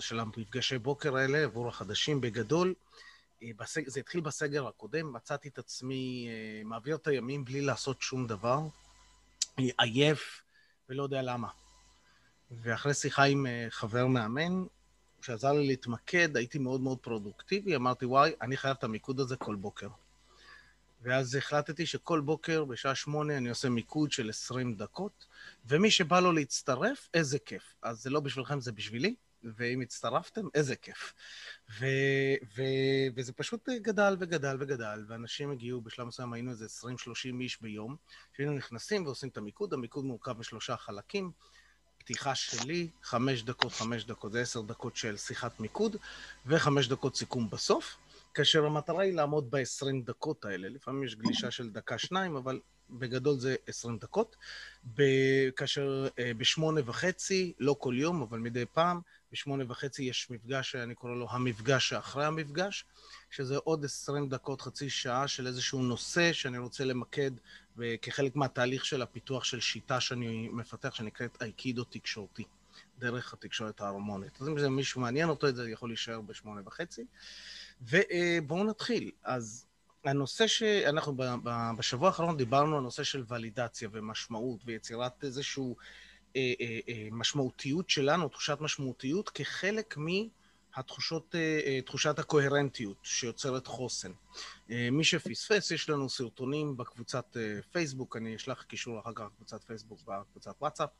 של המפגשי בוקר האלה עבור החדשים. בגדול, אה, בסג... זה התחיל בסגר הקודם, מצאתי את עצמי אה, מעביר את הימים בלי לעשות שום דבר, עייף ולא יודע למה. ואחרי שיחה עם חבר מאמן, שעזר לי להתמקד, הייתי מאוד מאוד פרודוקטיבי, אמרתי, וואי, אני חייב את המיקוד הזה כל בוקר. ואז החלטתי שכל בוקר בשעה שמונה אני עושה מיקוד של 20 דקות, ומי שבא לו להצטרף, איזה כיף. אז זה לא בשבילכם, זה בשבילי, ואם הצטרפתם, איזה כיף. ו, ו, וזה פשוט גדל וגדל וגדל, ואנשים הגיעו, בשלב מסוים היינו איזה 20-30 איש ביום, שהיינו נכנסים ועושים את המיקוד, המיקוד מורכב משלושה חלקים. פתיחה שלי, חמש דקות, חמש דקות, זה עשר דקות של שיחת מיקוד, וחמש דקות סיכום בסוף. כאשר המטרה היא לעמוד ב-20 דקות האלה. לפעמים יש גלישה של דקה-שניים, אבל בגדול זה 20 דקות. כאשר אה, בשמונה וחצי, לא כל יום, אבל מדי פעם, בשמונה וחצי יש מפגש שאני קורא לו המפגש שאחרי המפגש, שזה עוד 20 דקות, חצי שעה של איזשהו נושא שאני רוצה למקד כחלק מהתהליך של הפיתוח של שיטה שאני מפתח, שנקראת אייקידו תקשורתי, דרך התקשורת ההרמונית. אז אם זה מישהו מעניין אותו, את זה יכול להישאר בשמונה וחצי. ובואו נתחיל. אז הנושא שאנחנו בשבוע האחרון דיברנו על נושא של ולידציה ומשמעות ויצירת איזושהי אה, אה, אה, משמעותיות שלנו, תחושת משמעותיות, כחלק מהתחושות, תחושת הקוהרנטיות שיוצרת חוסן. מי שפספס, יש לנו סרטונים בקבוצת פייסבוק, אני אשלח קישור אחר כך לקבוצת פייסבוק בקבוצת וואטסאפ,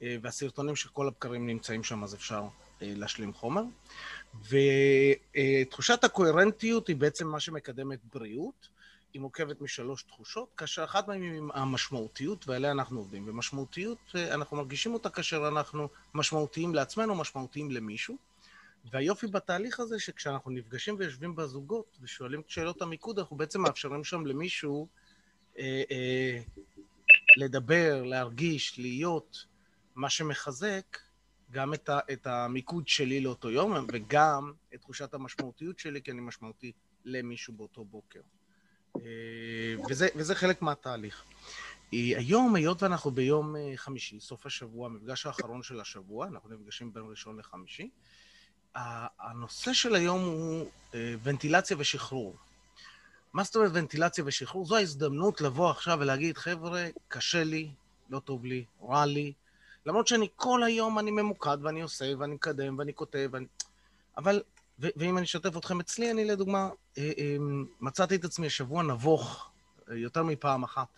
והסרטונים של כל הבקרים נמצאים שם, אז אפשר להשלים חומר. ותחושת הקוהרנטיות היא בעצם מה שמקדם את בריאות. היא מורכבת משלוש תחושות, כאשר אחת מהן היא המשמעותיות, ועליה אנחנו עובדים. ומשמעותיות, אנחנו מרגישים אותה כאשר אנחנו משמעותיים לעצמנו, משמעותיים למישהו. והיופי בתהליך הזה, שכשאנחנו נפגשים ויושבים בזוגות ושואלים את שאלות המיקוד, אנחנו בעצם מאפשרים שם למישהו אה, אה, לדבר, להרגיש, להיות, מה שמחזק גם את, ה, את המיקוד שלי לאותו יום, וגם את תחושת המשמעותיות שלי, כי אני משמעותי למישהו באותו בוקר. אה, וזה, וזה חלק מהתהליך. אה, היום, היות ואנחנו ביום אה, חמישי, סוף השבוע, המפגש האחרון של השבוע, אנחנו נפגשים בין ראשון לחמישי, הנושא של היום הוא ונטילציה ושחרור. מה זאת אומרת ונטילציה ושחרור? זו ההזדמנות לבוא עכשיו ולהגיד, חבר'ה, קשה לי, לא טוב לי, רע לי, למרות שאני כל היום אני ממוקד ואני עושה ואני מקדם ואני כותב, ואני... אבל, ואם אני אשתף אתכם אצלי, אני לדוגמה, אה, אה, מצאתי את עצמי השבוע נבוך אה, יותר מפעם אחת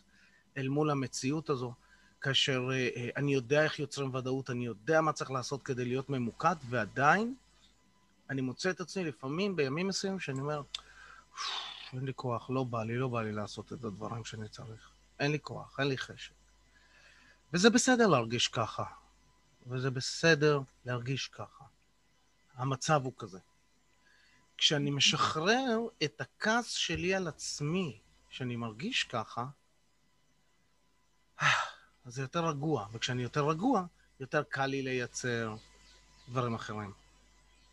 אל מול המציאות הזו, כאשר אני יודע איך יוצרים ודאות, אני יודע מה צריך לעשות כדי להיות ממוקד, ועדיין אני מוצא את עצמי לפעמים בימים מסוימים שאני אומר, אין לי כוח, לא בא לי, לא בא לי לעשות את הדברים שאני צריך. אין לי כוח, אין לי חשק. וזה בסדר להרגיש ככה, וזה בסדר להרגיש ככה. המצב הוא כזה. כשאני משחרר את הכעס שלי על עצמי, שאני מרגיש ככה, אז זה יותר רגוע, וכשאני יותר רגוע, יותר קל לי לייצר דברים אחרים. Okay?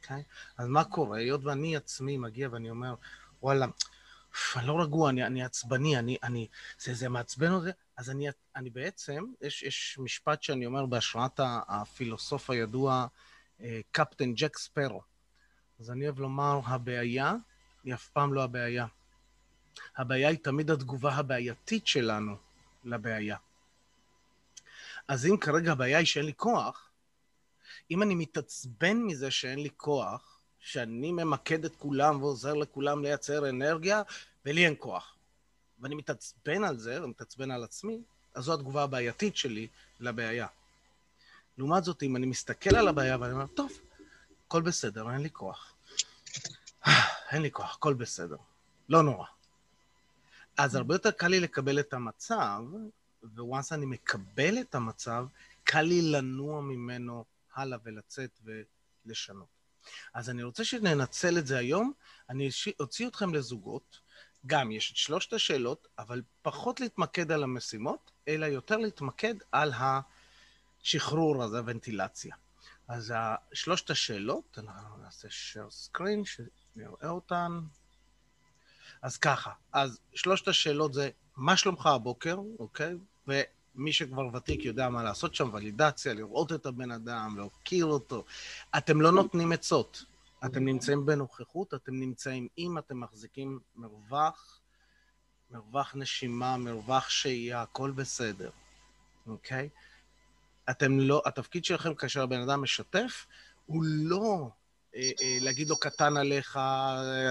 אוקיי? אז מה קורה? היות ואני עצמי מגיע ואני אומר, וואלה, אני לא רגוע, אני, אני עצבני, אני, אני, זה, זה מעצבן אותי, אז אני, אני בעצם, יש, יש משפט שאני אומר בהשראת הפילוסוף הידוע, אה, קפטן ג'ק ספרו. אז אני אוהב לומר, הבעיה היא אף פעם לא הבעיה. הבעיה היא תמיד התגובה הבעייתית שלנו לבעיה. אז אם כרגע הבעיה היא שאין לי כוח, אם אני מתעצבן מזה שאין לי כוח, שאני ממקד את כולם ועוזר לכולם לייצר אנרגיה, ולי אין כוח. ואני מתעצבן על זה, ומתעצבן על עצמי, אז זו התגובה הבעייתית שלי לבעיה. לעומת זאת, אם אני מסתכל על הבעיה ואני אומר, טוב, הכל בסדר, אין לי כוח. אין לי כוח, הכל בסדר. לא נורא. אז הרבה יותר קל לי לקבל את המצב, וואנס אני מקבל את המצב, קל לי לנוע ממנו הלאה ולצאת ולשנות. אז אני רוצה שננצל את זה היום. אני אוציא אתכם לזוגות. גם יש את שלושת השאלות, אבל פחות להתמקד על המשימות, אלא יותר להתמקד על השחרור הזה, הוונטילציה. אז שלושת השאלות, אנחנו נעשה share screen, שנראה אותן. אז ככה, אז שלושת השאלות זה, מה שלומך הבוקר, אוקיי? מי שכבר ותיק יודע מה לעשות שם, ולידציה, לראות את הבן אדם, להוקיר אותו. אתם לא נותנים עצות. אתם נמצאים בנוכחות, אתם נמצאים אם אתם מחזיקים מרווח, מרווח נשימה, מרווח שהייה, הכל בסדר, אוקיי? אתם לא, התפקיד שלכם כאשר הבן אדם משתף, הוא לא אה, אה, להגיד לו קטן עליך,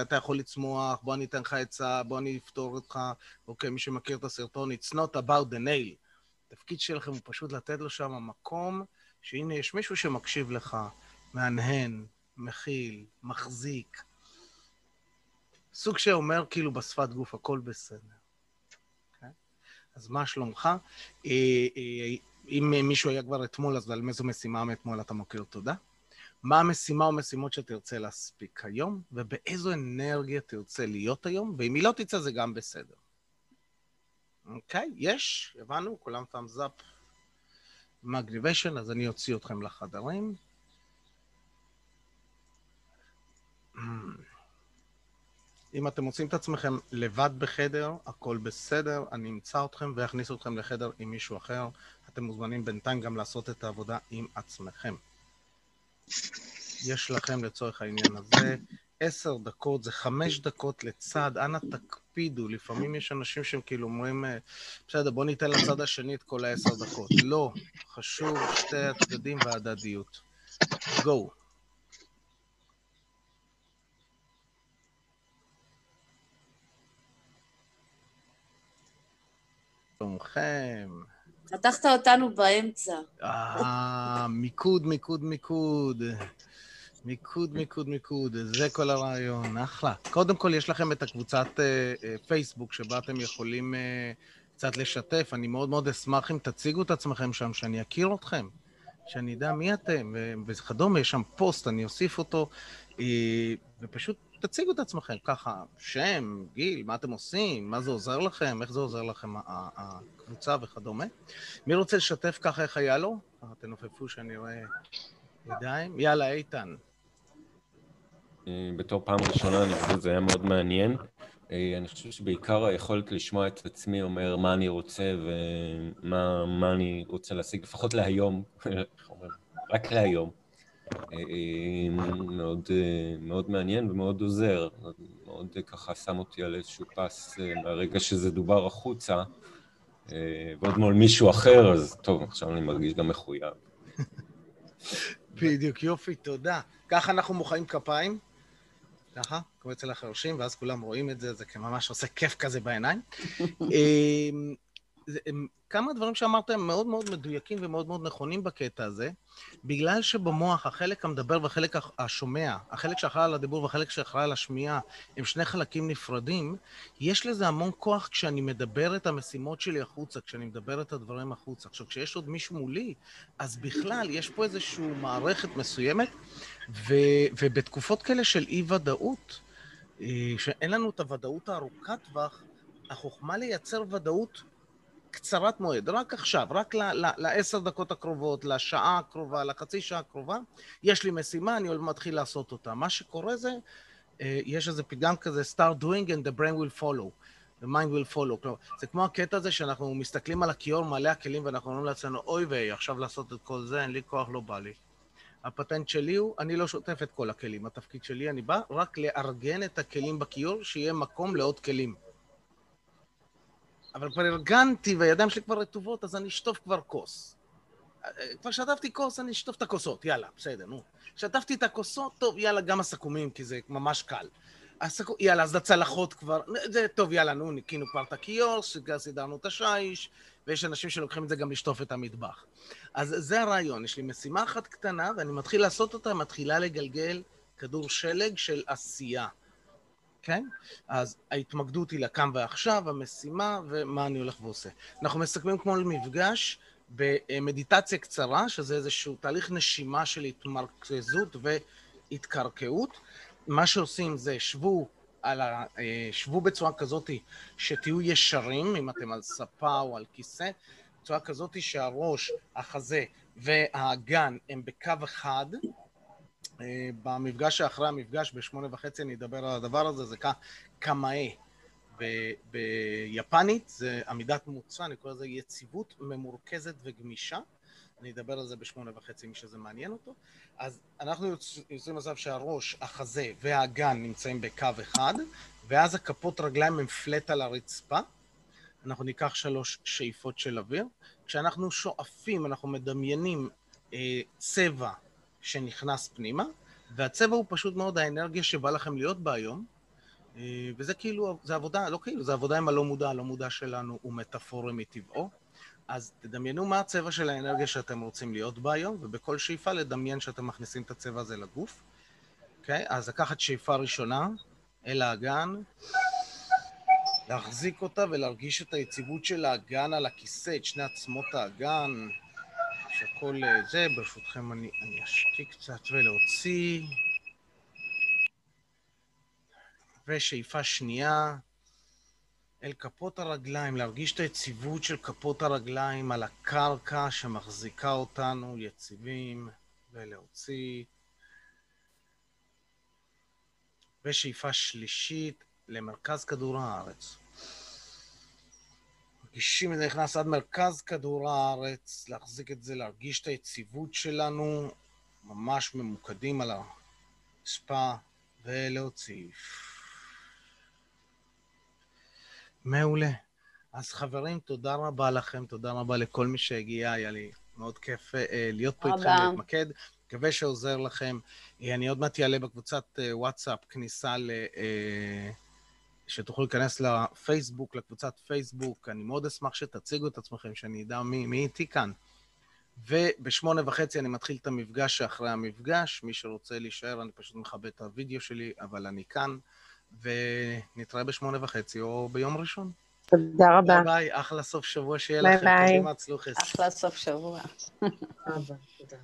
אתה יכול לצמוח, בוא אני אתן לך עצה, בוא אני אפתור אותך, אוקיי, מי שמכיר את הסרטון, it's not about the nail. התפקיד שלכם הוא פשוט לתת לו שם מקום, שהנה יש מישהו שמקשיב לך, מהנהן, מכיל, מחזיק. סוג שאומר כאילו בשפת גוף, הכל בסדר. Okay? אוקיי? אז מה שלומך? אה, אה, אם מישהו היה כבר אתמול, אז על איזו משימה מאתמול אתה מוקיר תודה? מה המשימה או משימות שתרצה להספיק היום, ובאיזו אנרגיה תרצה להיות היום, ואם היא לא תצא זה גם בסדר. אוקיי, okay, יש, הבנו, כולם thumbs up. מגניביישן, אז אני אוציא אתכם לחדרים. אם אתם מוצאים את עצמכם לבד בחדר, הכל בסדר, אני אמצא אתכם ואכניס אתכם לחדר עם מישהו אחר. אתם מוזמנים בינתיים גם לעשות את העבודה עם עצמכם. יש לכם לצורך העניין הזה עשר דקות, זה חמש דקות לצד, אנא תקפידו, לפעמים יש אנשים שהם כאילו אומרים, אה, בסדר, בוא ניתן לצד השני את כל העשר דקות. לא, חשוב שתי הצדדים והדדיות. גו. שלומכם. חתכת אותנו באמצע. אה, מיקוד, מיקוד, מיקוד. מיקוד, מיקוד, מיקוד, זה כל הרעיון, אחלה. קודם כל, יש לכם את הקבוצת uh, uh, פייסבוק שבה אתם יכולים uh, קצת לשתף. אני מאוד מאוד אשמח אם תציגו את עצמכם שם, שאני אכיר אתכם, שאני אדע מי אתם וכדומה. יש שם פוסט, אני אוסיף אותו, uh, ופשוט תציגו את עצמכם ככה, שם, גיל, מה אתם עושים, מה זה עוזר לכם, איך זה עוזר לכם, הקבוצה וכדומה. מי רוצה לשתף ככה איך היה לו? תנופפו שאני רואה ידיים. יאללה, איתן. אה, בתור פעם ראשונה, אני חושב שזה היה מאוד מעניין. אה, אני חושב שבעיקר היכולת לשמוע את עצמי אומר מה אני רוצה ומה אני רוצה להשיג, לפחות להיום, רק להיום. אה, מאוד, מאוד מעניין ומאוד עוזר, מאוד ככה שם אותי על איזשהו פס מהרגע שזה דובר החוצה, ועוד מול מישהו אחר, אז טוב, עכשיו אני מרגיש גם מחויב. בדיוק, יופי, תודה. ככה אנחנו מוחאים כפיים. ככה, כמו אצל החרשים, ואז כולם רואים את זה, זה ממש עושה כיף כזה בעיניים. אמ, כמה דברים שאמרת הם מאוד מאוד מדויקים ומאוד מאוד נכונים בקטע הזה, בגלל שבמוח החלק המדבר והחלק השומע, החלק שאחראי על הדיבור והחלק שאחראי על השמיעה, הם שני חלקים נפרדים, יש לזה המון כוח כשאני מדבר את המשימות שלי החוצה, כשאני מדבר את הדברים החוצה. עכשיו, כשיש עוד מישהו מולי, אז בכלל יש פה איזושהי מערכת מסוימת, ו, ובתקופות כאלה של אי-ודאות, אה, שאין לנו את הוודאות הארוכת טווח, החוכמה לייצר ודאות קצרת מועד, רק עכשיו, רק לעשר דקות הקרובות, לשעה הקרובה, לחצי שעה הקרובה, יש לי משימה, אני מתחיל לעשות אותה. מה שקורה זה, אה, יש איזה פתגם כזה, start doing and the brain will follow. the mind will follow. כלומר, זה כמו הקטע הזה שאנחנו מסתכלים על הכיור מלא הכלים ואנחנו אומרים לעצמנו, אוי ויי, עכשיו לעשות את כל זה, אין לי כוח, לא בא לי. הפטנט שלי הוא, אני לא שוטף את כל הכלים. התפקיד שלי, אני בא רק לארגן את הכלים בכיור, שיהיה מקום לעוד כלים. אבל כבר ארגנתי והידיים שלי כבר רטובות, אז אני אשטוף כבר כוס. כבר שטפתי כוס, אני אשטוף את הכוסות, יאללה, בסדר, נו. שטפתי את הכוסות, טוב, יאללה, גם הסכומים, כי זה ממש קל. הסכו... יאללה, אז הצלחות כבר, זה טוב, יאללה, נו, ניקינו כבר את הכיור, סידרנו את השיש, ויש אנשים שלוקחים את זה גם לשטוף את המטבח. אז זה הרעיון, יש לי משימה אחת קטנה, ואני מתחיל לעשות אותה, מתחילה לגלגל כדור שלג של עשייה. כן? אז ההתמקדות היא לכאן ועכשיו, המשימה ומה אני הולך ועושה. אנחנו מסכמים כמו מפגש במדיטציה קצרה, שזה איזשהו תהליך נשימה של התמרכזות והתקרקעות. מה שעושים זה שבו על ה... אה, שבו בצורה כזאת שתהיו ישרים, אם אתם על ספה או על כיסא, בצורה כזאת שהראש, החזה והאגן הם בקו אחד, במפגש שאחרי המפגש, בשמונה וחצי, אני אדבר על הדבר הזה, זה קמאי. ביפנית זה עמידת מוצא, אני קורא לזה יציבות ממורכזת וגמישה. אני אדבר על זה בשמונה וחצי, מי שזה מעניין אותו. אז אנחנו יוצאים למצב שהראש, החזה והאגן נמצאים בקו אחד, ואז הכפות רגליים הם פלט על הרצפה. אנחנו ניקח שלוש שאיפות של אוויר. כשאנחנו שואפים, אנחנו מדמיינים אה, צבע שנכנס פנימה, והצבע הוא פשוט מאוד האנרגיה שבא לכם להיות בה היום, אה, וזה כאילו, זה עבודה, לא כאילו, זה עבודה עם הלא מודע, הלא מודע שלנו הוא מטאפורי מטבעו. אז תדמיינו מה הצבע של האנרגיה שאתם רוצים להיות בה היום, ובכל שאיפה לדמיין שאתם מכניסים את הצבע הזה לגוף. אוקיי? אז לקחת שאיפה ראשונה אל האגן, להחזיק אותה ולהרגיש את היציבות של האגן על הכיסא, את שני עצמות האגן, שהכל אה, זה, ברשותכם אני, אני אשתיק קצת ולהוציא. ושאיפה שנייה אל כפות הרגליים, להרגיש את היציבות של כפות הרגליים על הקרקע שמחזיקה אותנו יציבים, ולהוציא. ושאיפה שלישית למרכז כדור הארץ. מרגישים את זה נכנס עד מרכז כדור הארץ, להחזיק את זה, להרגיש את היציבות שלנו, ממש ממוקדים על הרצפה, ולהוציא. מעולה. אז חברים, תודה רבה לכם, תודה רבה לכל מי שהגיע, היה לי מאוד כיף אה, להיות פה איתכם, להתמקד. מקווה שעוזר לכם. אה, אני עוד מעט אעלה בקבוצת אה, וואטסאפ כניסה ל... אה, שתוכלו להיכנס לפייסבוק, לקבוצת פייסבוק. אני מאוד אשמח שתציגו את עצמכם, שאני אדע מי, מי איתי כאן. ובשמונה וחצי אני מתחיל את המפגש שאחרי המפגש. מי שרוצה להישאר, אני פשוט מכבה את הוידאו שלי, אבל אני כאן. ונתראה בשמונה וחצי או ביום ראשון. תודה רבה. ביי ביי, אחלה סוף שבוע שיהיה ביי לכם. ביי. צלוחס. אחלה סוף שבוע. תודה.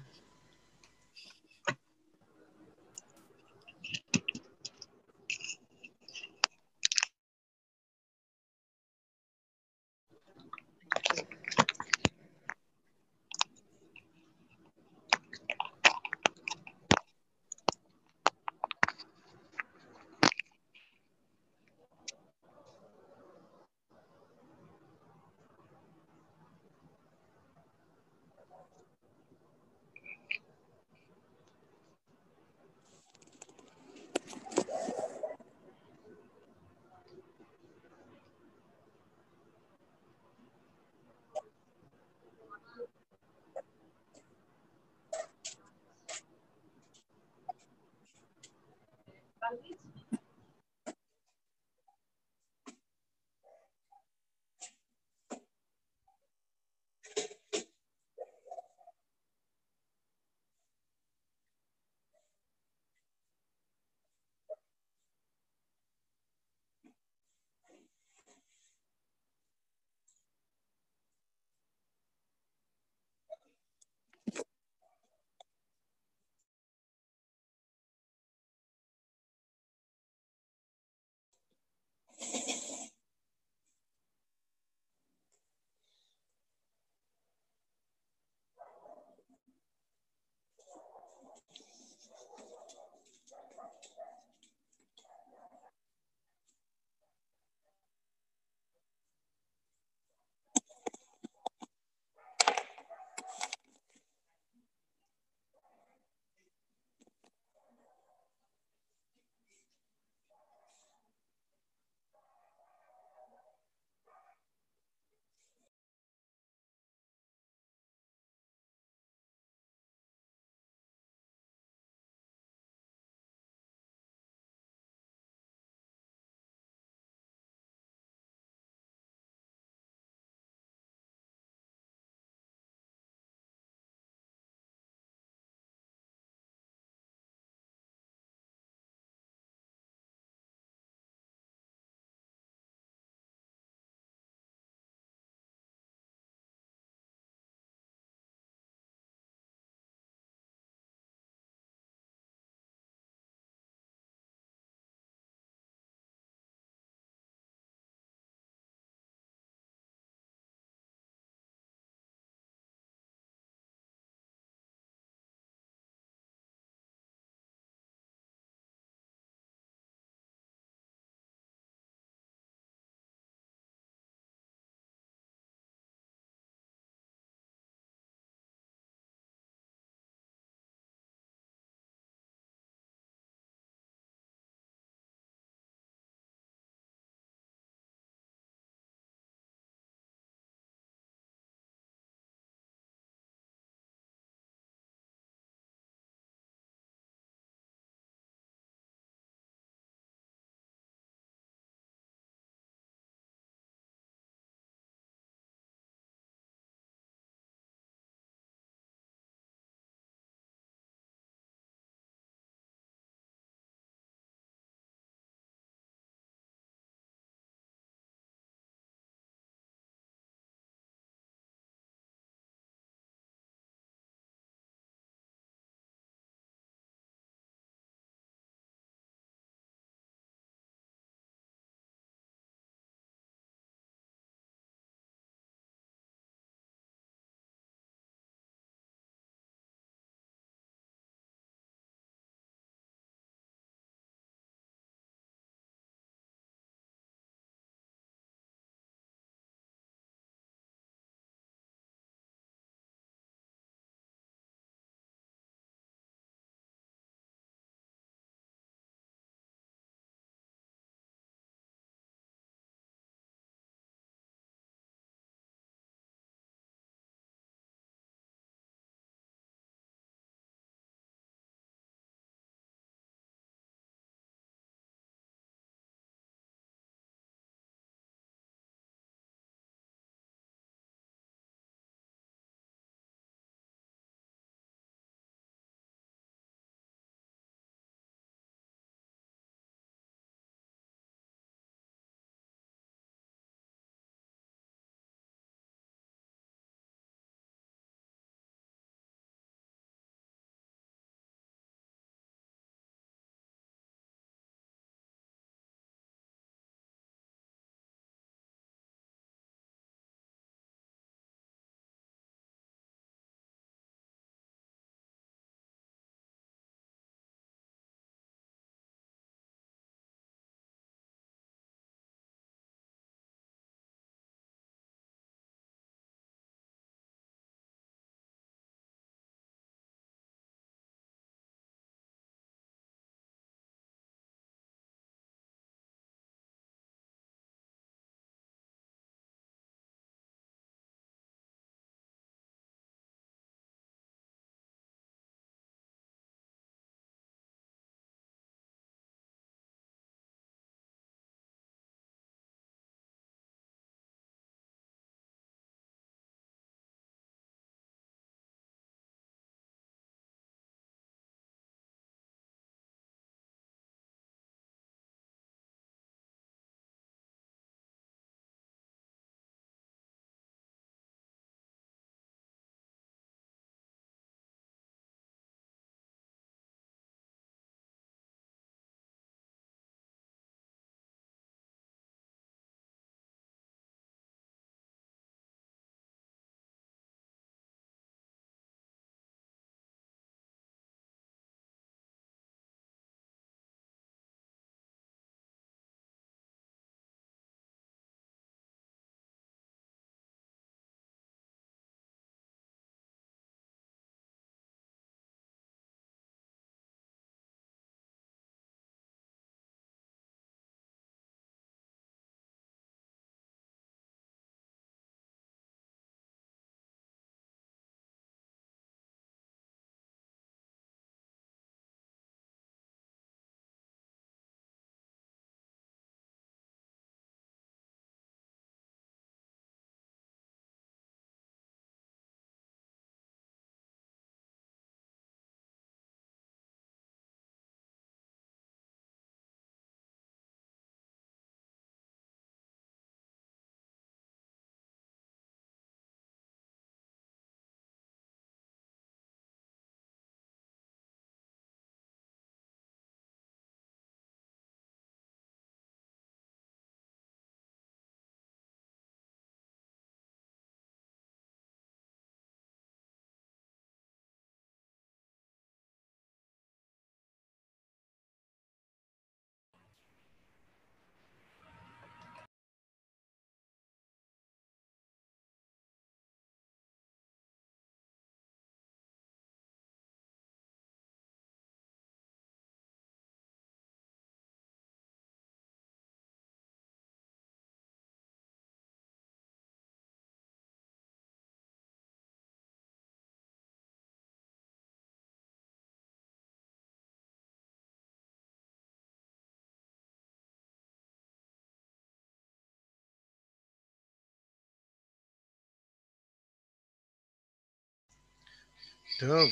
טוב,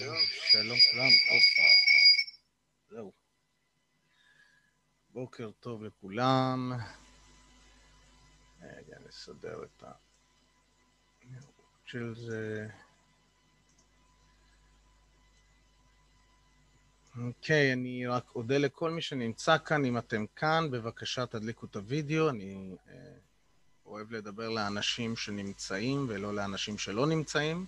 שלום כולם, הופה. זהו. בוקר טוב לכולם. רגע, נסדר את ה... של זה. אוקיי, אני רק אודה לכל מי שנמצא כאן. אם אתם כאן, בבקשה תדליקו את הוידאו. אני אה, אוהב לדבר לאנשים שנמצאים ולא לאנשים שלא נמצאים.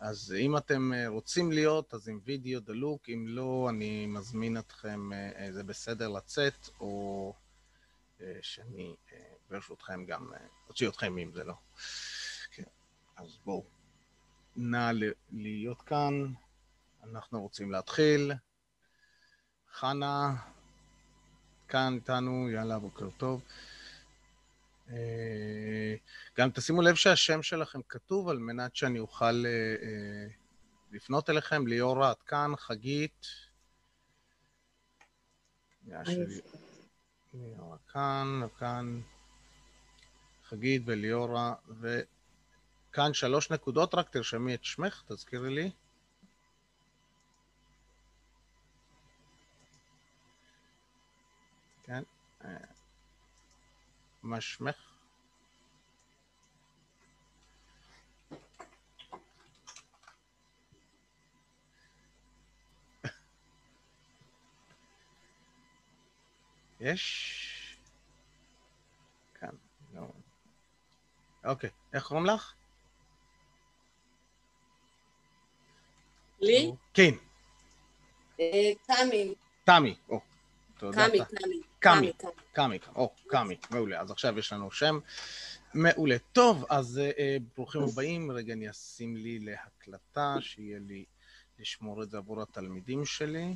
אז אם אתם אה, רוצים להיות, אז עם וידאו דלוק, אם לא, אני מזמין אתכם, אה, אה, זה בסדר לצאת, או שאני ברשותכם גם אוציא אתכם אם זה לא. כן, אז בואו, נא להיות כאן, אנחנו רוצים להתחיל. חנה, כאן איתנו, יאללה, בוקר טוב. אה, גם תשימו לב שהשם שלכם כתוב על מנת שאני אוכל אה, אה, לפנות אליכם. ליאורה, את כאן, חגית. ליאורה כאן, כאן, חגית וליאורה, וכאן שלוש נקודות, רק תרשמי את שמך, תזכירי לי. כן. מה שמך? יש? כאן, לא. אוקיי, איך קוראים לך? לי? כן. אה, תמי. תמי, או. קמי. קמי, קמי, או, קמי, מעולה. אז עכשיו יש לנו שם מעולה. טוב, אז uh, ברוכים הבאים. רגע, אני אשים לי להקלטה, שיהיה לי לשמור את זה עבור התלמידים שלי.